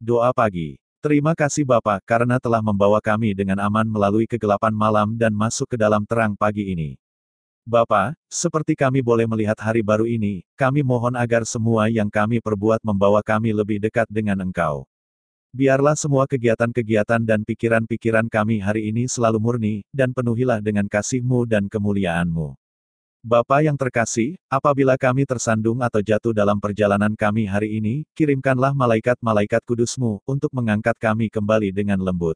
Doa pagi. Terima kasih Bapa karena telah membawa kami dengan aman melalui kegelapan malam dan masuk ke dalam terang pagi ini. Bapa, seperti kami boleh melihat hari baru ini, kami mohon agar semua yang kami perbuat membawa kami lebih dekat dengan Engkau. Biarlah semua kegiatan-kegiatan dan pikiran-pikiran kami hari ini selalu murni, dan penuhilah dengan kasih-Mu dan kemuliaan-Mu. Bapa yang terkasih, apabila kami tersandung atau jatuh dalam perjalanan kami hari ini, kirimkanlah malaikat-malaikat kudusmu, untuk mengangkat kami kembali dengan lembut.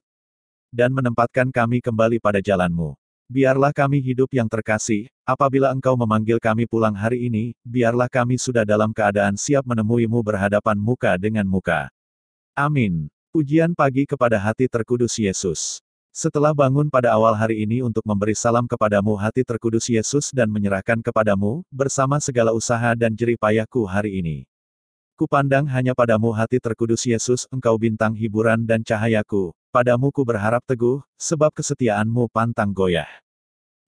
Dan menempatkan kami kembali pada jalanmu. Biarlah kami hidup yang terkasih, apabila engkau memanggil kami pulang hari ini, biarlah kami sudah dalam keadaan siap menemuimu berhadapan muka dengan muka. Amin. Pujian pagi kepada hati terkudus Yesus. Setelah bangun pada awal hari ini untuk memberi salam kepadamu hati terkudus Yesus dan menyerahkan kepadamu, bersama segala usaha dan jerih payahku hari ini. Kupandang hanya padamu hati terkudus Yesus, engkau bintang hiburan dan cahayaku, padamu ku berharap teguh, sebab kesetiaanmu pantang goyah.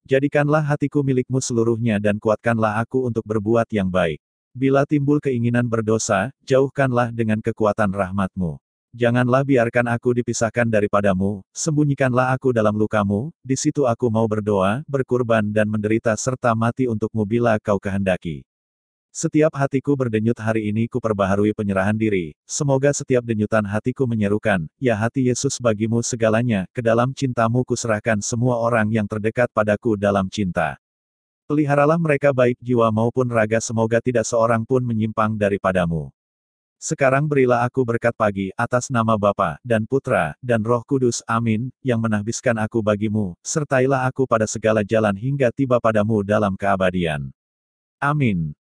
Jadikanlah hatiku milikmu seluruhnya dan kuatkanlah aku untuk berbuat yang baik. Bila timbul keinginan berdosa, jauhkanlah dengan kekuatan rahmatmu. Janganlah biarkan aku dipisahkan daripadamu, sembunyikanlah aku dalam lukamu, di situ aku mau berdoa, berkurban dan menderita serta mati untukmu bila kau kehendaki. Setiap hatiku berdenyut hari ini ku perbaharui penyerahan diri, semoga setiap denyutan hatiku menyerukan, ya hati Yesus bagimu segalanya, ke dalam cintamu kuserahkan semua orang yang terdekat padaku dalam cinta. Peliharalah mereka baik jiwa maupun raga semoga tidak seorang pun menyimpang daripadamu. Sekarang berilah aku berkat pagi, atas nama Bapa, dan Putra, dan Roh Kudus, amin, yang menahbiskan aku bagimu, sertailah aku pada segala jalan hingga tiba padamu dalam keabadian. Amin.